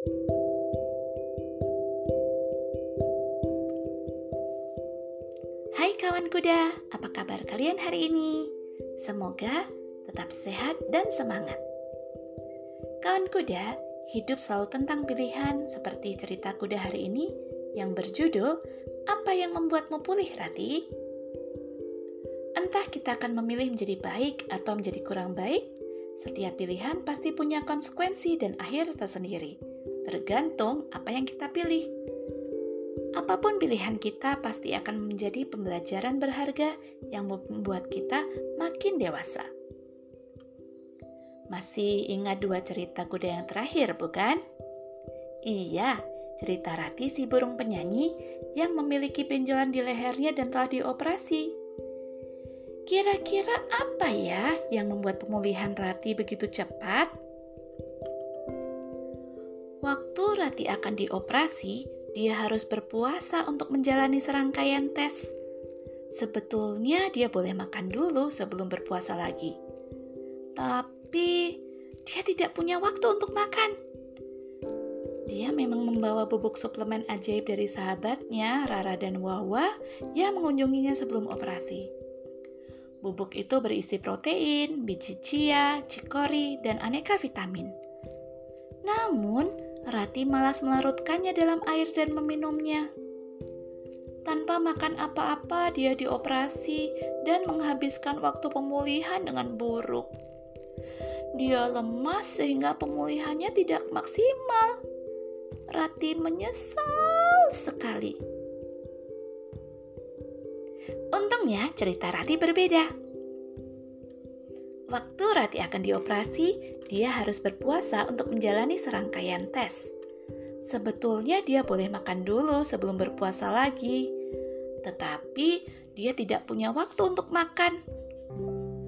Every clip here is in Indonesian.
Hai kawan kuda, apa kabar kalian hari ini? Semoga tetap sehat dan semangat. Kawan kuda, hidup selalu tentang pilihan seperti cerita kuda hari ini yang berjudul Apa yang membuatmu pulih, Rati? Entah kita akan memilih menjadi baik atau menjadi kurang baik, setiap pilihan pasti punya konsekuensi dan akhir tersendiri, tergantung apa yang kita pilih. Apa pun pilihan kita pasti akan menjadi pembelajaran berharga yang membuat kita makin dewasa. Masih ingat dua cerita kuda yang terakhir, bukan? Iya, cerita Rati si burung penyanyi yang memiliki benjolan di lehernya dan telah dioperasi. Kira-kira apa ya yang membuat pemulihan Rati begitu cepat? Rati akan dioperasi, dia harus berpuasa untuk menjalani serangkaian tes. Sebetulnya dia boleh makan dulu sebelum berpuasa lagi. Tapi dia tidak punya waktu untuk makan. Dia memang membawa bubuk suplemen ajaib dari sahabatnya, Rara dan Wawa, yang mengunjunginya sebelum operasi. Bubuk itu berisi protein, biji chia, cikori, dan aneka vitamin. Namun, Rati malas melarutkannya dalam air dan meminumnya. Tanpa makan apa-apa, dia dioperasi dan menghabiskan waktu pemulihan dengan buruk. Dia lemas sehingga pemulihannya tidak maksimal. Rati menyesal sekali. Untungnya, cerita Rati berbeda. Waktu Rati akan dioperasi, dia harus berpuasa untuk menjalani serangkaian tes. Sebetulnya dia boleh makan dulu sebelum berpuasa lagi, tetapi dia tidak punya waktu untuk makan.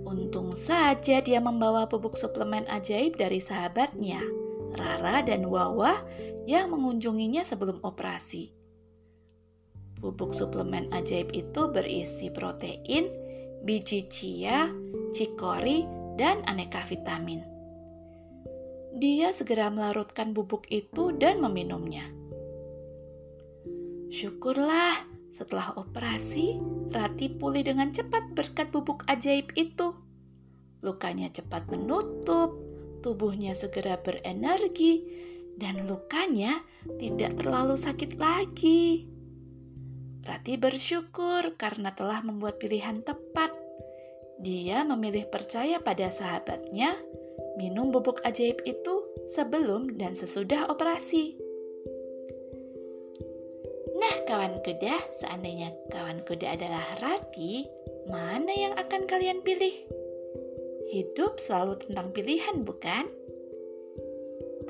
Untung saja dia membawa bubuk suplemen ajaib dari sahabatnya, Rara dan Wawa yang mengunjunginya sebelum operasi. Bubuk suplemen ajaib itu berisi protein, biji chia, cikori, dan aneka vitamin. Dia segera melarutkan bubuk itu dan meminumnya. Syukurlah, setelah operasi, Rati pulih dengan cepat berkat bubuk ajaib itu. Lukanya cepat menutup, tubuhnya segera berenergi, dan lukanya tidak terlalu sakit lagi. Rati bersyukur karena telah membuat pilihan tepat. Dia memilih percaya pada sahabatnya, minum bubuk ajaib itu sebelum dan sesudah operasi. Nah, kawan kuda, seandainya kawan kuda adalah Rati, mana yang akan kalian pilih? Hidup selalu tentang pilihan, bukan?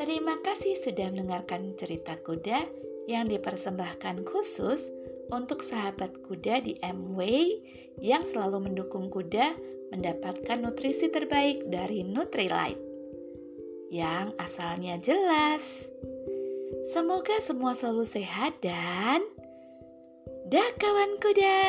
Terima kasih sudah mendengarkan cerita kuda yang dipersembahkan khusus untuk sahabat kuda di MW yang selalu mendukung kuda mendapatkan nutrisi terbaik dari Nutrilite yang asalnya jelas. Semoga semua selalu sehat dan dah kawan kuda.